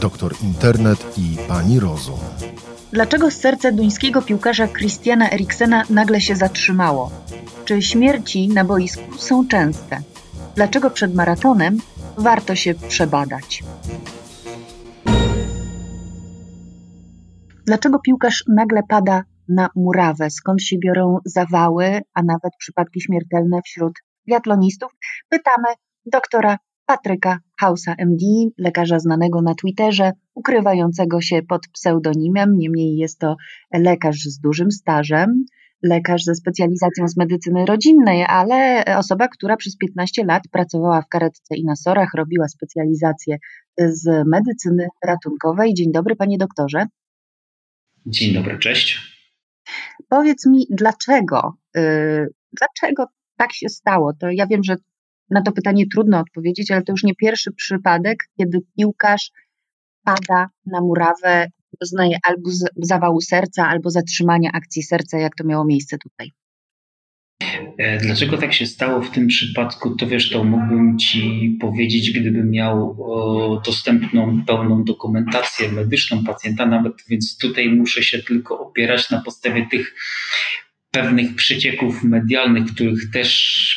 doktor Internet i pani Rozum. Dlaczego serce duńskiego piłkarza Christiana Eriksena nagle się zatrzymało? Czy śmierci na boisku są częste? Dlaczego przed maratonem warto się przebadać? Dlaczego piłkarz nagle pada na murawę? Skąd się biorą zawały, a nawet przypadki śmiertelne wśród biatlonistów? Pytamy doktora Patryka Hausa MD, lekarza znanego na Twitterze, ukrywającego się pod pseudonimem. Niemniej jest to lekarz z dużym stażem, lekarz ze specjalizacją z medycyny rodzinnej, ale osoba, która przez 15 lat pracowała w karetce i na sorach, robiła specjalizację z medycyny ratunkowej. Dzień dobry, panie doktorze. Dzień dobry, cześć. Powiedz mi, dlaczego, yy, dlaczego tak się stało? To ja wiem, że na to pytanie trudno odpowiedzieć, ale to już nie pierwszy przypadek, kiedy piłkarz pada na murawę, doznaje albo zawału serca, albo zatrzymania akcji serca, jak to miało miejsce tutaj. E, dlaczego tak się stało w tym przypadku, to wiesz, to mógłbym Ci powiedzieć, gdybym miał dostępną, pełną dokumentację medyczną pacjenta, nawet więc tutaj muszę się tylko opierać na podstawie tych pewnych przecieków medialnych, których też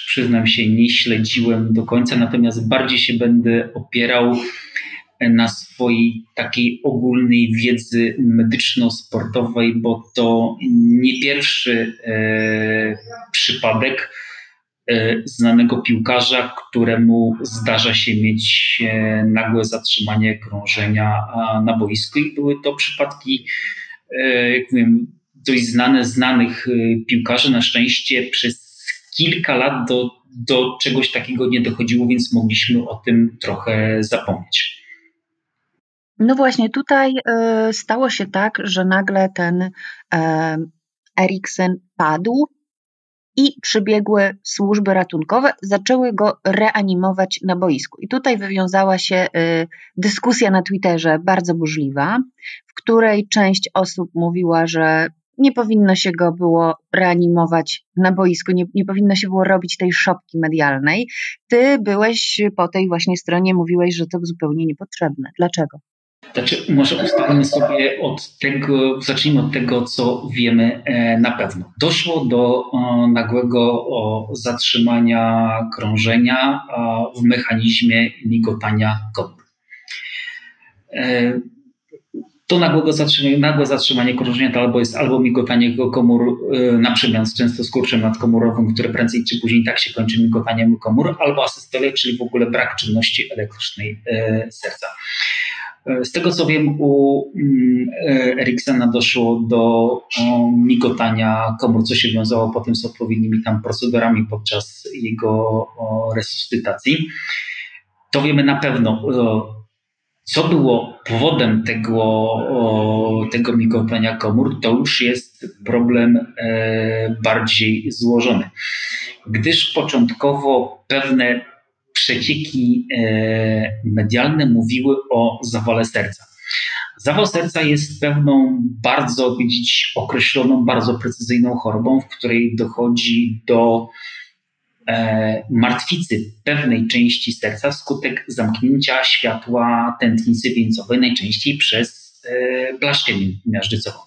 przyznam się nie śledziłem do końca, natomiast bardziej się będę opierał na swojej takiej ogólnej wiedzy medyczno-sportowej, bo to nie pierwszy e, przypadek e, znanego piłkarza, któremu zdarza się mieć e, nagłe zatrzymanie krążenia na boisku. I były to przypadki, e, jak mówię, dość znane, znanych y, piłkarzy. Na szczęście przez kilka lat do, do czegoś takiego nie dochodziło, więc mogliśmy o tym trochę zapomnieć. No właśnie, tutaj y, stało się tak, że nagle ten y, Eriksen padł i przybiegły służby ratunkowe, zaczęły go reanimować na boisku. I tutaj wywiązała się y, dyskusja na Twitterze bardzo burzliwa, w której część osób mówiła, że nie powinno się go było reanimować na boisku, nie, nie powinno się było robić tej szopki medialnej. Ty byłeś po tej właśnie stronie, mówiłeś, że to zupełnie niepotrzebne. Dlaczego? Znaczy, może ustalmy sobie od tego, zacznijmy od tego, co wiemy e, na pewno. Doszło do nagłego zatrzymania krążenia w mechanizmie migotania komór. To nagłego zatrzymanie, nagłe zatrzymanie krążenia to albo jest albo migotanie komór y, na przemian z często skurczem nadkomorowym, które prędzej czy później tak się kończy migotaniem komór, albo asystolia, czyli w ogóle brak czynności elektrycznej y, serca. Y, z tego co wiem, u Eriksena doszło do migotania komór, co się wiązało potem z odpowiednimi tam procedurami podczas jego resuscytacji. To wiemy na pewno co było powodem tego, tego migotania komór, to już jest problem e, bardziej złożony. Gdyż początkowo pewne przecieki e, medialne mówiły o zawale serca. Zawał serca jest pewną bardzo, widzieć, określoną, bardzo precyzyjną chorobą, w której dochodzi do martwicy pewnej części serca wskutek zamknięcia światła tętnicy wieńcowej, najczęściej przez e, blaszkę miażdżycową.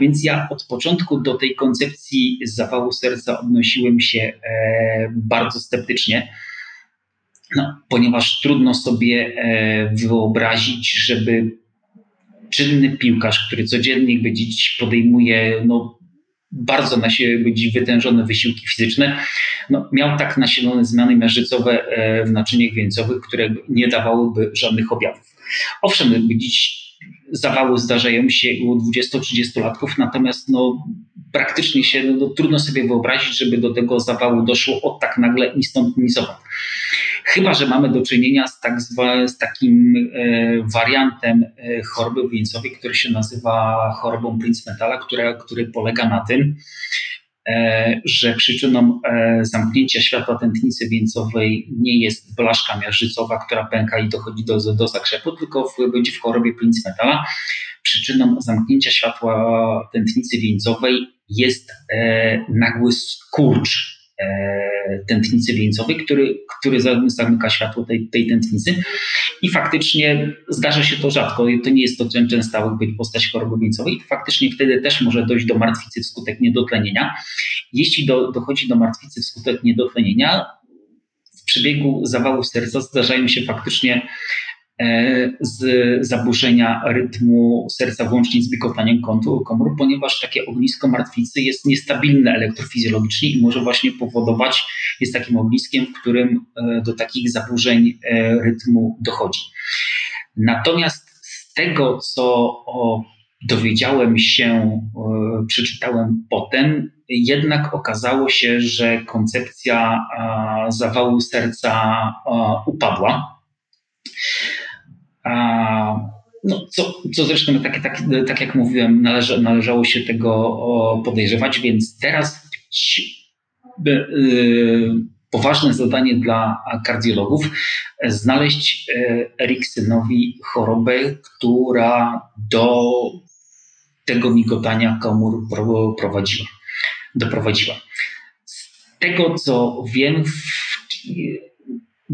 Więc ja od początku do tej koncepcji zawału serca odnosiłem się e, bardzo sceptycznie, no, ponieważ trudno sobie wyobrazić, żeby czynny piłkarz, który codziennie gdzieś podejmuje no, bardzo na siebie wytężone wysiłki fizyczne, no, miał tak nasilone zmiany miażdżycowe e, w naczyniach wieńcowych, które nie dawałyby żadnych objawów. Owszem, dziś zawały zdarzają się u 20-30-latków, natomiast no, praktycznie się no, trudno sobie wyobrazić, żeby do tego zawału doszło od tak nagle ni stąd, ni. Chyba, że mamy do czynienia z, tak zwa, z takim e, wariantem e, choroby wieńcowej, który się nazywa chorobą Prince-Metala, który polega na tym, że przyczyną e, zamknięcia światła tętnicy wieńcowej nie jest blaszka miażdżycowa, która pęka i dochodzi do, do zakrzepu, tylko będzie w chorobie Prince-Metala. Przyczyną zamknięcia światła tętnicy wieńcowej jest e, nagły skurcz tętnicy wieńcowej, który, który zamyka światło tej, tej tętnicy. I faktycznie zdarza się to rzadko, to nie jest to częsta postać choroby wieńcowej, faktycznie wtedy też może dojść do martwicy wskutek niedotlenienia. Jeśli do, dochodzi do martwicy wskutek niedotlenienia, w przebiegu zawału serca zdarzają się faktycznie E, z zaburzenia rytmu serca włącznie z wykotaniem komór, ponieważ takie ognisko martwicy jest niestabilne elektrofizjologicznie i może właśnie powodować, jest takim ogniskiem, w którym e, do takich zaburzeń e, rytmu dochodzi. Natomiast z tego, co dowiedziałem się, przeczytałem potem, jednak okazało się, że koncepcja zawału serca upadła. No, co, co zresztą, tak, tak, tak jak mówiłem, należa, należało się tego podejrzewać, więc teraz y, poważne zadanie dla kardiologów znaleźć e, Eriksonowi chorobę, która do tego migotania komór prowadziła, doprowadziła. Z tego, co wiem, w,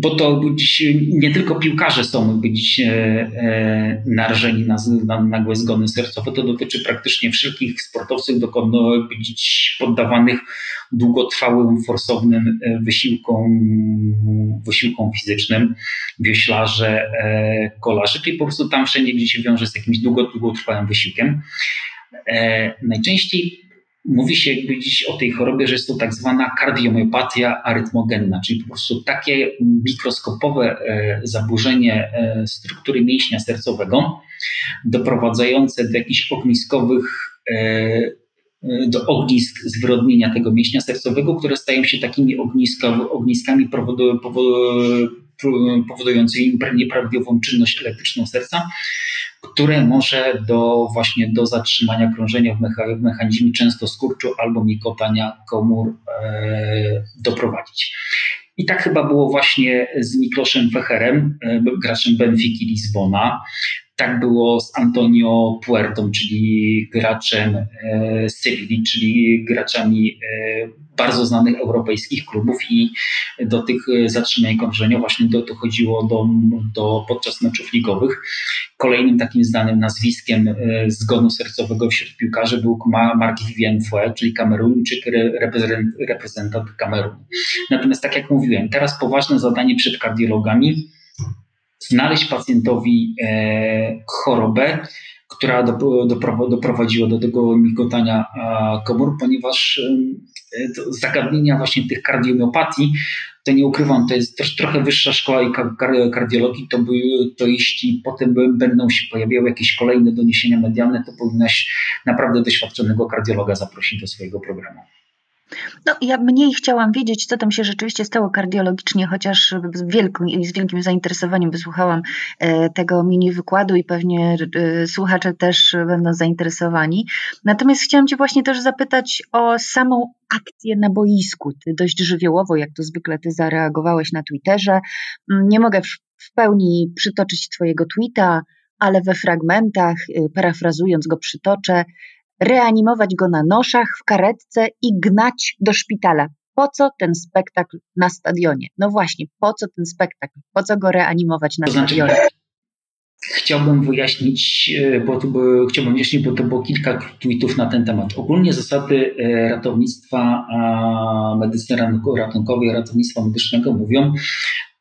bo to dziś nie tylko piłkarze są dziś e, e, narażeni na, na nagłe zgony sercowe, to dotyczy praktycznie wszystkich sportowców dokonno dziś poddawanych długotrwałym, forsownym e, wysiłkom, wysiłkom fizycznym, wioślarze, kolarze, czyli po prostu tam wszędzie, gdzie się wiąże z jakimś długo, długotrwałym wysiłkiem. Najczęściej mówi się jakby dziś o tej chorobie, że jest to tak zwana kardiomyopatia arytmogenna, czyli po prostu takie mikroskopowe e, zaburzenie e, struktury mięśnia sercowego, doprowadzające do jakichś ogniskowych e, do ognisk zwyrodnienia tego mięśnia sercowego, które stają się takimi ogniska, ogniskami powodującymi nieprawidłową czynność elektryczną serca, które może do właśnie do zatrzymania krążenia w, mecha, w mechanizmie często skurczu albo mikotania komór e, doprowadzić. I tak chyba było właśnie z Mikloszem Fecherem, e, graczem Benfiki Lizbona. Tak było z Antonio Puertą, czyli graczem e, Sewilli, czyli graczami e, bardzo znanych europejskich klubów i do tych e, zatrzymań krążenia właśnie do, dochodziło do, do podczas meczów ligowych. Kolejnym takim znanym nazwiskiem zgonu sercowego wśród piłkarzy był Mark Vivien Fue, czyli Kameruńczyk, reprezentant Kamerunu. Natomiast tak jak mówiłem, teraz poważne zadanie przed kardiologami znaleźć pacjentowi e, chorobę, która doprowadziła do tego migotania komór, ponieważ e, zagadnienia właśnie tych kardiomiopatii, to nie ukrywam, to jest trochę wyższa szkoła i kardiologii, to, by, to jeśli potem będą się pojawiały jakieś kolejne doniesienia medialne, to powinnaś naprawdę doświadczonego kardiologa zaprosić do swojego programu. No, ja mniej chciałam wiedzieć, co tam się rzeczywiście stało kardiologicznie, chociaż z wielkim, z wielkim zainteresowaniem wysłuchałam e, tego mini wykładu i pewnie e, słuchacze też będą zainteresowani. Natomiast chciałam Cię właśnie też zapytać o samą akcję na boisku. Ty dość żywiołowo, jak to zwykle Ty zareagowałeś na Twitterze. Mm, nie mogę w pełni przytoczyć Twojego tweeta, ale we fragmentach, e, parafrazując go, przytoczę reanimować go na noszach, w karetce i gnać do szpitala. Po co ten spektakl na stadionie? No właśnie, po co ten spektakl? Po co go reanimować na to znaczy, stadionie? Chciałbym wyjaśnić, e, bo, bo chciałbym wyjaśnić, bo to było kilka tweetów na ten temat. Ogólnie zasady e, ratownictwa medycyny ratunkowej, ratownictwa medycznego mówią,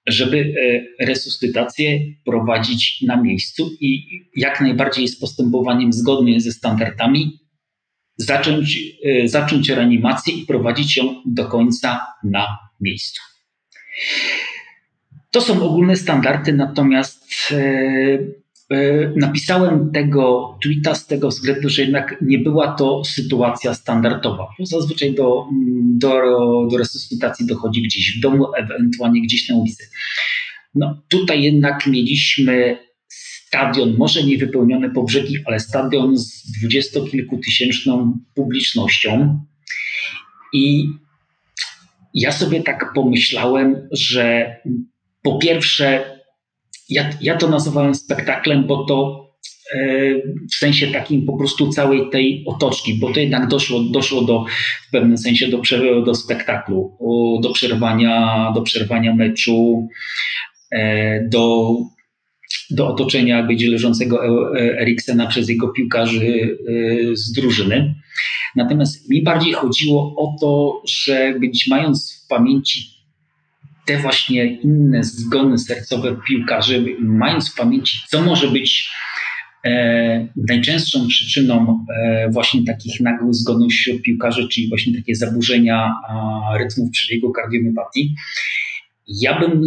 żeby e, resuscytację prowadzić na miejscu i jak najbardziej jest postępowaniem zgodnie ze standardami zacząć, e, zacząć reanimację i prowadzić ją do końca na miejscu. To są ogólne standardy, natomiast e, e, napisałem tego tweeta z tego względu, że jednak nie była to sytuacja standardowa. Zazwyczaj do, do, do resuscytacji dochodzi gdzieś w domu, ewentualnie gdzieś na ulicy. No, tutaj jednak mieliśmy stadion, może nie wypełniony po brzegi, ale stadion z dwudziestokilkutysięczną publicznością. I ja sobie tak pomyślałem, że po pierwsze, ja, ja to nazywałem spektaklem, bo to w sensie takim po prostu całej tej otoczki, bo to jednak doszło, doszło do, w pewnym sensie do, do spektaklu, do przerwania, do przerwania meczu, do do otoczenia będzie leżącego e, Eriksena przez jego piłkarzy e, z drużyny. Natomiast mi bardziej chodziło o to, że być mając w pamięci te właśnie inne zgony sercowe piłkarzy, mając w pamięci, co może być e, najczęstszą przyczyną e, właśnie takich nagłych zgonów wśród piłkarzy, czyli właśnie takie zaburzenia a, rytmów przebiegu kardiomyopatii, ja bym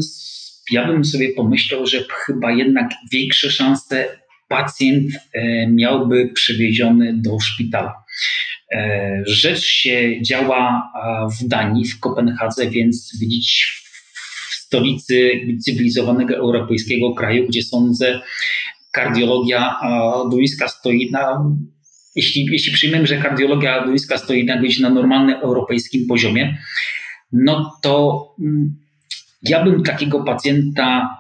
ja bym sobie pomyślał, że chyba jednak większe szanse pacjent e, miałby przywieziony do szpitala. E, rzecz się działa w Danii, w Kopenhadze, więc widzieć w stolicy cywilizowanego europejskiego kraju, gdzie sądzę, kardiologia duńska stoi na. Jeśli, jeśli przyjmiemy, że kardiologia duńska stoi na, na normalnym europejskim poziomie, no to mm, ja bym takiego pacjenta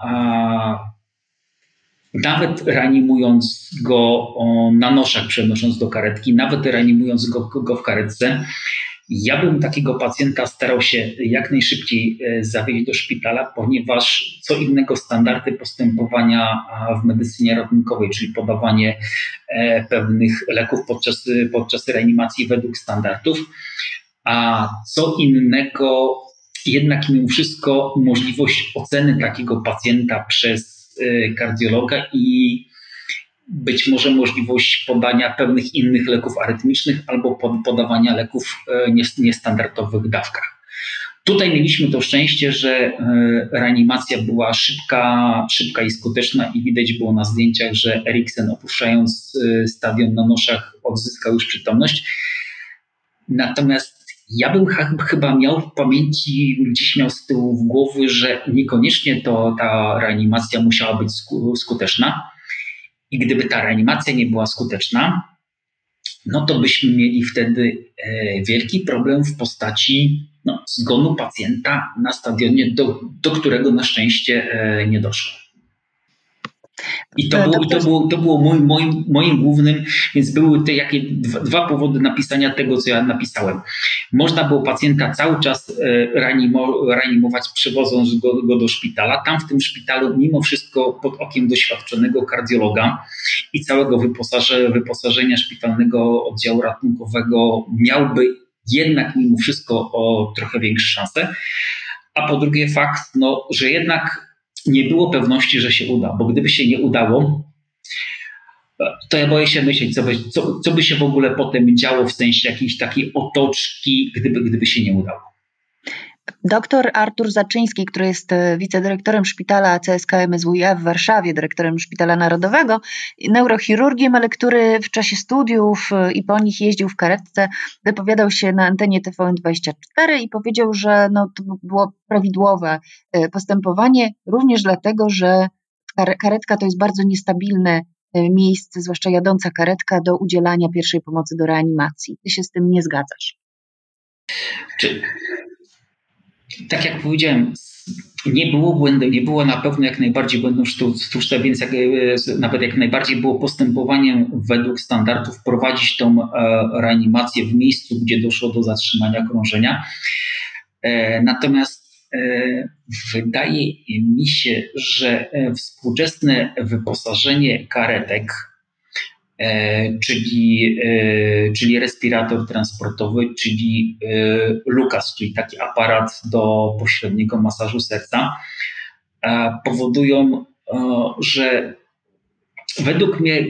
nawet reanimując go na noszach, przenosząc do karetki, nawet reanimując go, go w karetce, ja bym takiego pacjenta starał się jak najszybciej e, zawieźć do szpitala, ponieważ co innego standardy postępowania w medycynie ratunkowej, czyli podawanie e, pewnych leków podczas, podczas reanimacji według standardów, a co innego jednak mimo wszystko możliwość oceny takiego pacjenta przez y, kardiologa i być może możliwość podania pewnych innych leków arytmicznych albo podawania leków w y, niestandardowych dawkach. Tutaj mieliśmy to szczęście, że y, reanimacja była szybka, szybka i skuteczna i widać było na zdjęciach, że Eriksen opuszczając stadion na noszach odzyskał już przytomność. Natomiast ja bym chyba miał w pamięci, gdzieś miał z tyłu w głowy, że niekoniecznie to ta reanimacja musiała być skuteczna. I gdyby ta reanimacja nie była skuteczna, no to byśmy mieli wtedy e, wielki problem w postaci no, zgonu pacjenta na stadionie, do, do którego na szczęście e, nie doszło. I to, było, to było, to było moim, moim, moim głównym, więc były te jakie dwa, powody napisania tego, co ja napisałem. Można było pacjenta cały czas e, reanimo, reanimować, przewodząc go, go do szpitala. Tam w tym szpitalu, mimo wszystko, pod okiem doświadczonego kardiologa i całego wyposażenia, wyposażenia szpitalnego oddziału ratunkowego, miałby jednak mimo wszystko o trochę większe szanse. A po drugie, fakt, no, że jednak nie było pewności, że się uda, bo gdyby się nie udało, to ja boję się myśleć, co by, co, co by się w ogóle potem działo w sensie jakiejś takiej otoczki, gdyby, gdyby się nie udało. Doktor Artur Zaczyński, który jest e, wicedyrektorem szpitala CSK MSWiA w Warszawie, dyrektorem Szpitala Narodowego, neurochirurgiem, ale który w czasie studiów e, i po nich jeździł w karetce, wypowiadał się na antenie TVN24 i powiedział, że no, to było prawidłowe e, postępowanie, również dlatego, że karetka to jest bardzo niestabilne miejsce, zwłaszcza jadąca karetka, do udzielania pierwszej pomocy do reanimacji. Ty się z tym nie zgadzasz? Czy tak jak powiedziałem, nie było błędu, nie było na pewno jak najbardziej błędów sztuczne, więc jak, e, nawet jak najbardziej było postępowaniem według standardów prowadzić tą e, reanimację w miejscu, gdzie doszło do zatrzymania krążenia. E, natomiast wydaje mi się, że współczesne wyposażenie karetek czyli, e, czyli respirator transportowy, czyli e, LUKAS, czyli taki aparat do pośredniego masażu serca, powodują, że według mnie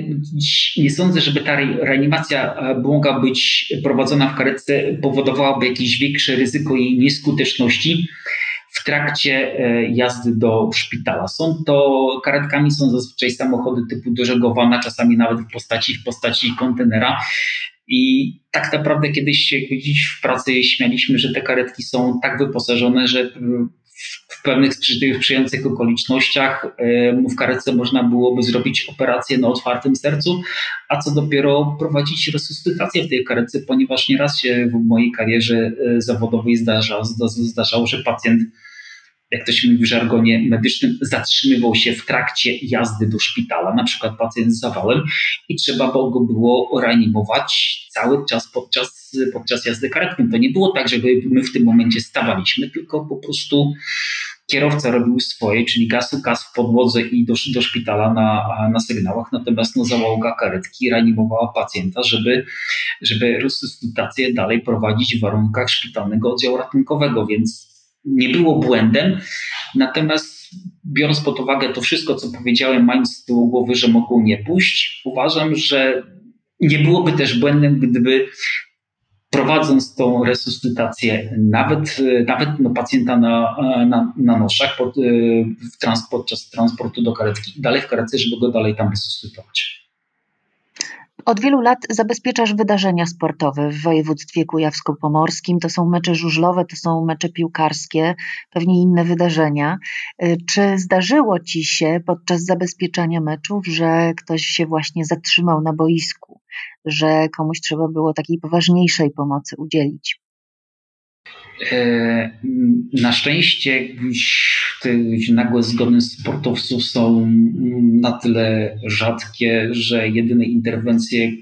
nie sądzę, żeby ta reanimacja mogła być prowadzona w karetce, powodowałaby jakieś większe ryzyko jej nieskuteczności w trakcie e, jazdy do szpitala. Są to, karetkami są zazwyczaj samochody typu dożegowana, czasami nawet w postaci, w postaci kontenera. I tak naprawdę kiedyś się gdzieś w pracy śmialiśmy, że te karetki są tak wyposażone, że w pewnych sprzyjających okolicznościach e, w karetce można byłoby zrobić operację na otwartym sercu, a co dopiero prowadzić resuscytację w tej karetce, ponieważ nieraz się w mojej karierze e, zawodowej zdarza, zdarzało, że pacjent jak to się mówi w żargonie medycznym, zatrzymywał się w trakcie jazdy do szpitala, na przykład pacjent z zawałem i trzeba go było reanimować cały czas podczas, podczas jazdy karetką. To nie było tak, żeby my w tym momencie stawaliśmy, tylko po prostu kierowca robił swoje, czyli gasu gaz w podłodze i do, do szpitala na, na sygnałach, natomiast no, załoga karetki reanimowała pacjenta, żeby, żeby resuscytację dalej prowadzić w warunkach szpitalnego oddziału ratunkowego, więc nie było błędem. Natomiast biorąc pod uwagę to wszystko, co powiedziałem, mając z tyłu głowy, że mogą nie pójść, uważam, że nie byłoby też błędem, gdyby prowadząc tą resuscytację nawet, nawet no, pacjenta na, na, na noszach pod, w trans, podczas transportu do karetki dalej w karetce, żeby go dalej tam resuscytować. Od wielu lat zabezpieczasz wydarzenia sportowe w województwie kujawsko-pomorskim. To są mecze żużlowe, to są mecze piłkarskie, pewnie inne wydarzenia. Y, czy zdarzyło ci się podczas zabezpieczania meczów, że ktoś się właśnie zatrzymał na boisku, że komuś trzeba było takiej poważniejszej pomocy udzielić? E, na szczęście te nagłe zgony sportowców są na tyle rzadkie, że jedyne interwencje,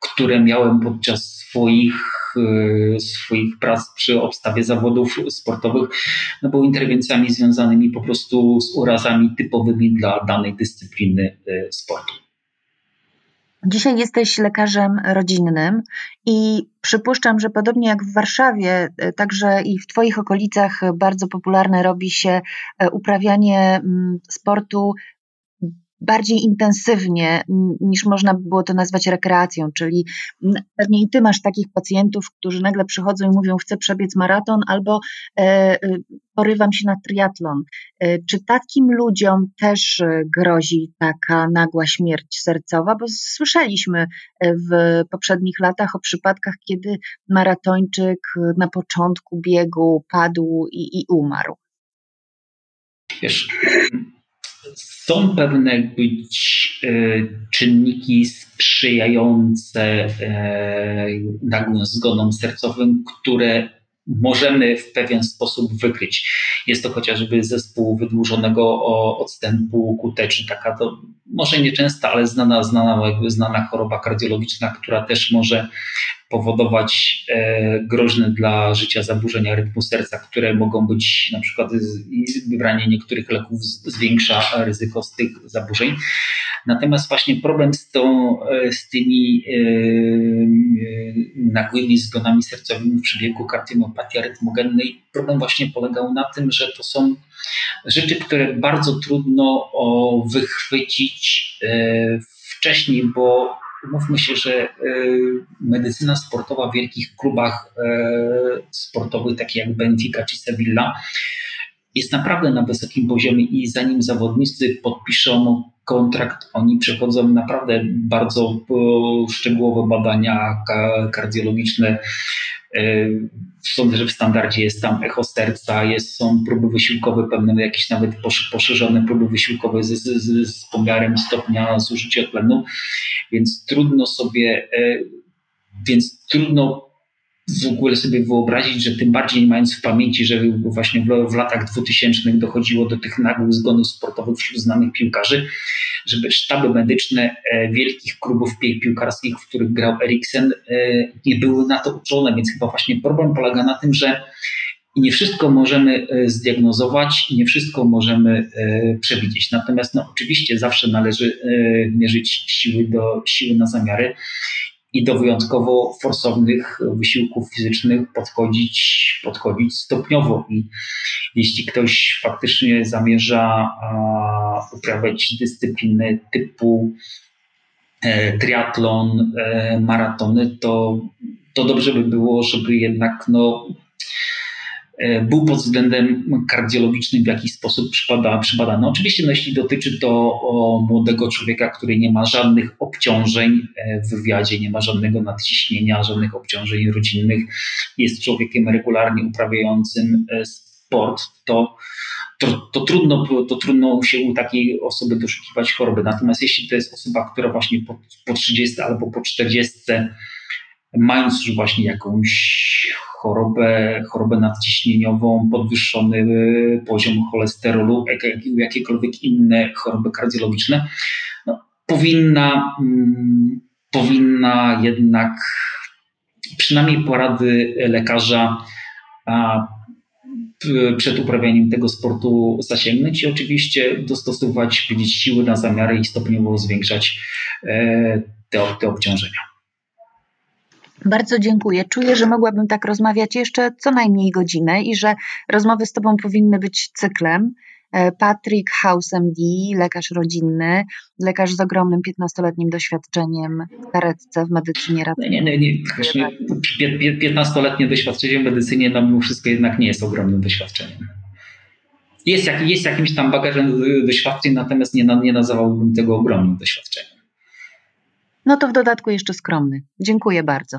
które miałem podczas swoich, e, swoich prac przy obstawie zawodów sportowych, no były interwencjami związanymi po prostu z urazami typowymi dla danej dyscypliny e, sportu. Dzisiaj jesteś lekarzem rodzinnym i przypuszczam, że podobnie jak w Warszawie, e, także i w Twoich okolicach bardzo popularne robi się e, uprawianie mm, sportu bardziej intensywnie niż można by było to nazwać rekreacją, czyli pewnie i ty masz takich pacjentów, którzy nagle przychodzą i mówią chcę przebiec maraton albo e, e, porywam się na triatlon. E, czy takim ludziom też grozi taka nagła śmierć sercowa? Bo słyszeliśmy w poprzednich latach o przypadkach, kiedy maratończyk na początku biegu padł i, i umarł. Wiesz, są pewne być e, czynniki sprzyjające e, nagłym zgonom sercowym, które możemy w pewien sposób wykryć. Jest to chociażby zespół wydłużonego odstępu kuteczny, taka to może nieczęsta, ale znana, znana, jakby znana choroba kardiologiczna, która też może powodować e, groźne dla życia zaburzenia rytmu serca, które mogą być na przykład wybranie niektórych leków zwiększa ryzyko z tych zaburzeń. Natomiast właśnie problem z, tą, e, z tymi e, nagłymi zgonami sercowymi w przebiegu kardiomyopatii rytmogennej, problem właśnie polegał na tym, że to są rzeczy, które bardzo trudno wychwycić wcześniej, bo umówmy się, że e, medycyna sportowa w wielkich klubach e, sportowych, takich jak Benfica czy Sevilla, jest naprawdę na wysokim poziomie i zanim zawodnicy podpiszą kontrakt, oni przechodzą naprawdę bardzo e, szczegółowe badania kardiologiczne. Sądzę, że w standardzie jest tam echo serca, jest, są próby wysiłkowe, pewne jakieś nawet poszerzone próby wysiłkowe z, z, z pomiarem stopnia zużycia tlenu więc trudno sobie, e, więc trudno w ogóle sobie wyobrazić, że tym bardziej mając w pamięci, że właśnie w, w latach 2000 dochodziło do tych nagłych zgonów sportowych wśród znanych piłkarzy, żeby sztaby medyczne e, wielkich klubów piłkarskich, w których grał Eriksen, e, nie były na to uczone, więc chyba właśnie problem polega na tym, że nie wszystko możemy e, zdiagnozować, nie wszystko możemy przewidzieć. Natomiast no, oczywiście zawsze należy mierzyć siły, do, siły na zamiary i do wyjątkowo forsownych wysiłków fizycznych podchodzić, podchodzić stopniowo. I jeśli ktoś faktycznie zamierza uprawiać dyscypliny typu triatlon, maratony, to, to dobrze by było, żeby jednak no, E, był pod względem kardiologicznym w jakiś sposób przypada, przypadany. Oczywiście, no, jeśli dotyczy to młodego człowieka, który nie ma żadnych obciążeń e, w wywiadzie, nie ma żadnego nadciśnienia, żadnych obciążeń rodzinnych, jest człowiekiem regularnie uprawiającym e, sport, to, to, to, trudno, to trudno się u takiej osoby doszukiwać choroby. Natomiast jeśli to jest osoba, która właśnie po, po 30 albo po 40 mając już właśnie jakąś chorobę, chorobę nadciśnieniową, podwyższony poziom cholesterolu, jakiekolwiek inne choroby kardiologiczne, no, powinna, mm, powinna jednak przynajmniej porady lekarza a, przed uprawianiem tego sportu zasięgnąć i oczywiście dostosować siły na zamiary i stopniowo zwiększać e, te, te obciążenia. Bardzo dziękuję. Czuję, że mogłabym tak rozmawiać jeszcze co najmniej godzinę i że rozmowy z Tobą powinny być cyklem. E, Patrick House MD, lekarz rodzinny, lekarz z ogromnym 15-letnim doświadczeniem w karetce w medycynie radiowej. Nie, nie, nie. 15-letnie doświadczenie w medycynie no mimo wszystko jednak nie jest ogromnym doświadczeniem. Jest, jak, jest jakimś tam bagażem doświadczeń, natomiast nie, nie nazywałbym tego ogromnym doświadczeniem. No to w dodatku jeszcze skromny. Dziękuję bardzo.